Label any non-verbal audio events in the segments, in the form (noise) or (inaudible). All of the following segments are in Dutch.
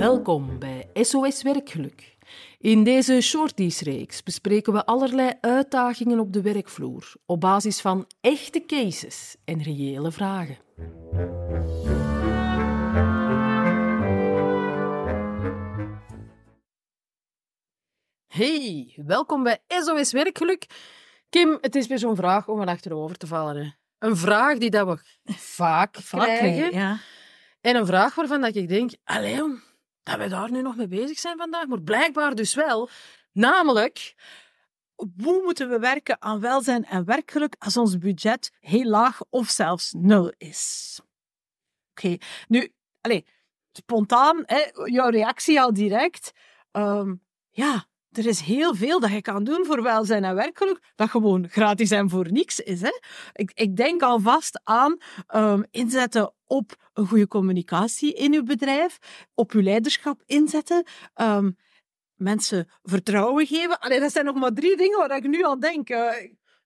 Welkom bij SOS Werkgeluk. In deze shorties-reeks bespreken we allerlei uitdagingen op de werkvloer op basis van echte cases en reële vragen. Hey, welkom bij SOS Werkgeluk. Kim, het is weer zo'n vraag om er achterover te vallen. Hè. Een vraag die dat we vaak, krijgen. ja. En een vraag waarvan dat ik denk, allee, dat we daar nu nog mee bezig zijn vandaag, maar blijkbaar dus wel. Namelijk, Hoe moeten we werken aan welzijn en werkgeluk als ons budget heel laag of zelfs nul is? Oké, nu, allez, spontaan, hè, jouw reactie al direct. Ehm, ja, er is heel veel dat je kan doen voor welzijn en werkgeluk, dat gewoon gratis en voor niks is. Hè? Ik, ik denk alvast aan ehm, inzetten op een goede communicatie in uw bedrijf, op uw leiderschap inzetten, ehm, mensen vertrouwen geven. Allee, dat zijn nog maar drie dingen waar ik nu aan denk. Eh,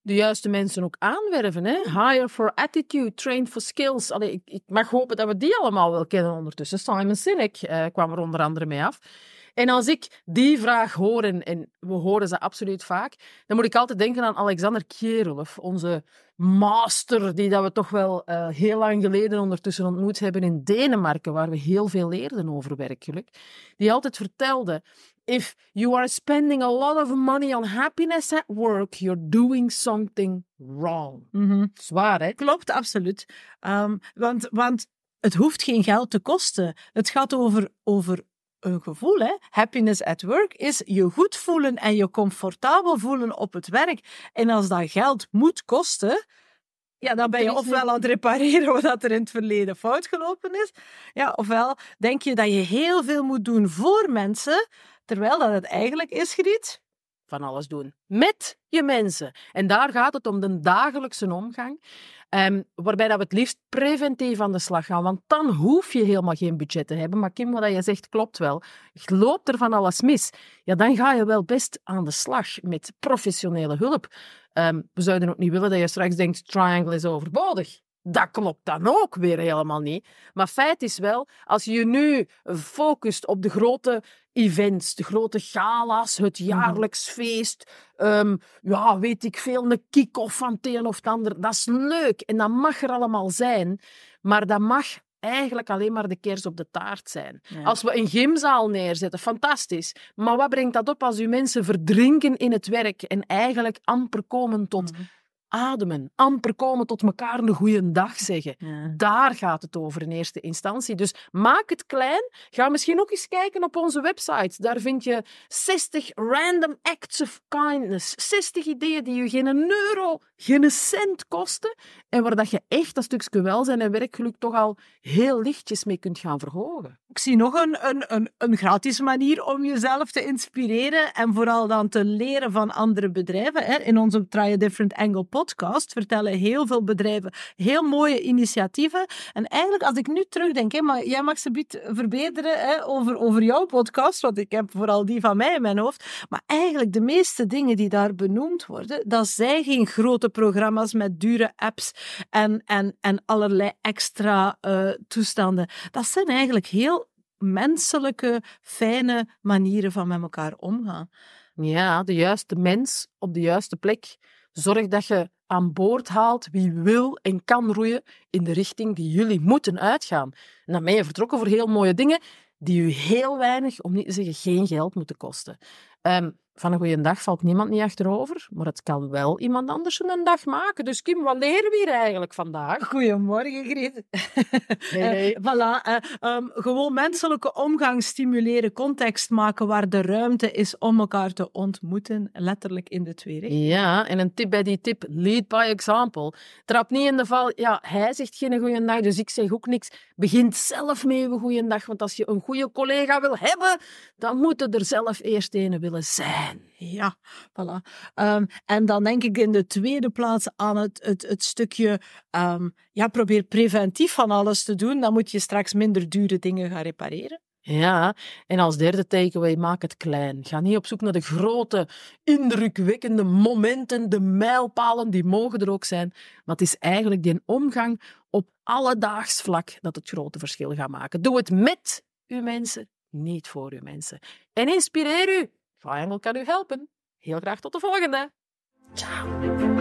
de juiste mensen ook aanwerven. Hè? Hire for attitude, train for skills. Allee, ik, ik mag hopen dat we die allemaal wel kennen ondertussen. Simon Sinek eh, kwam er onder andere mee af. En als ik die vraag hoor, en, we horen ze absoluut vaak, dan moet ik altijd denken aan Alexander Kierulf, onze master, die dat we toch wel eh, heel lang geleden ondertussen ontmoet hebben in Denemarken, waar we heel veel leerden over werkgeluk. Die altijd vertelde, if you are spending a lot of money on happiness at work, you're doing something wrong. Zwaar, hè? Klopt, absoluut. Ehm, want, want het hoeft geen geld te kosten. Het gaat over, over een gevoel. Hè? Happiness at work is je goed voelen en je comfortabel voelen op het werk. En als dat geld moet kosten, ja, dan ben je ofwel aan het repareren (laughs) wat er in het verleden fout gelopen is. Ja, ofwel denk je dat je heel veel moet doen voor mensen, terwijl dat het eigenlijk is, Griet. Van alles doen. Met je mensen. En daar gaat het om de dagelijkse omgang. Ehm, waarbij dat we het liefst preventief aan de slag gaan. Want dan hoef je helemaal geen budget te hebben. Maar Kim, wat je zegt klopt wel. Loopt er van alles mis? Ja, dan ga je wel best aan de slag met professionele hulp. Ehm, we zouden ook niet willen dat je straks denkt, triangle is overbodig. Dat klopt dan ook weer helemaal niet. Maar feit is wel, als je je nu focust op de grote events, de grote gala's, het jaarlijks feest, ehm, ja, weet ik veel, een kick-off van het een of het ander, dat is leuk en dat mag er allemaal zijn, maar dat mag eigenlijk alleen maar de kers op de taart zijn. Als we een gymzaal neerzetten, fantastisch. Maar wat brengt dat op als uw mensen verdrinken in het werk en eigenlijk amper komen tot ademen, amper komen tot elkaar een goede dag (laughs) zeggen. Daar gaat het over in eerste instantie. Dus maak het klein. Ga misschien ook eens kijken op onze website. Daar vind je 60 random acts of kindness. 60 ideeën die je geen euro, geen cent kosten. En waar dat je echt dat stukje welzijn en werkgeluk toch al heel lichtjes mee kunt gaan verhogen. Ik zie nog een, een, een, een gratis manier om jezelf te inspireren en vooral dan te leren van andere bedrijven. Hè. In onze Try a Different Angle podcast vertellen heel veel bedrijven heel mooie initiatieven. En eigenlijk, als ik nu terugdenk, hè, maar jij mag ze biedt verbeteren hè, over, over jouw podcast, want ik heb vooral die van mij in mijn hoofd. Maar eigenlijk de meeste dingen die daar benoemd worden, dat zijn geen grote programma's met dure apps en, en, en allerlei extra eh, toestanden. Dat zijn eigenlijk heel menselijke, fijne manieren van met elkaar omgaan. Ja, de juiste mens op de juiste plek. Zorg dat je aan boord haalt wie wil en kan roeien in de richting die jullie moeten uitgaan. En dan ben je vertrokken voor heel mooie dingen die u heel weinig, om niet te zeggen geen geld moeten kosten. Ehm, van een goede dag valt niemand niet achterover, maar het kan wel iemand anders een dag maken. Dus Kim, wat leren we hier eigenlijk vandaag? Goedemorgen, Griet. Hey. Eh, voilà, eh, ehm, gewoon menselijke omgang stimuleren, context maken waar de ruimte is om elkaar te ontmoeten, letterlijk in de twee richtingen. Ja, en een tip bij die tip, lead by example. Trap niet in de val, ja, hij zegt geen goede dag, dus ik zeg ook niks. Begin zelf mee een goede dag, want als je een goede collega wil hebben, dan moet je er zelf eerst een willen zijn. Ja, voilà. Ehm, en dan denk ik in de tweede plaats aan het, het, het stukje, ehm, ja, probeer preventief van alles te doen. Dan moet je straks minder dure dingen gaan repareren. Ja, en als derde takeaway, maak het klein. Ga niet op zoek naar de grote, indrukwekkende momenten, de mijlpalen, die mogen er ook zijn. Maar het is eigenlijk die omgang op alledaags vlak dat het grote verschil gaat maken. Doe het met uw mensen, niet voor uw mensen. En inspireer u. Triangle kan u helpen. Heel graag tot de volgende. Ciao.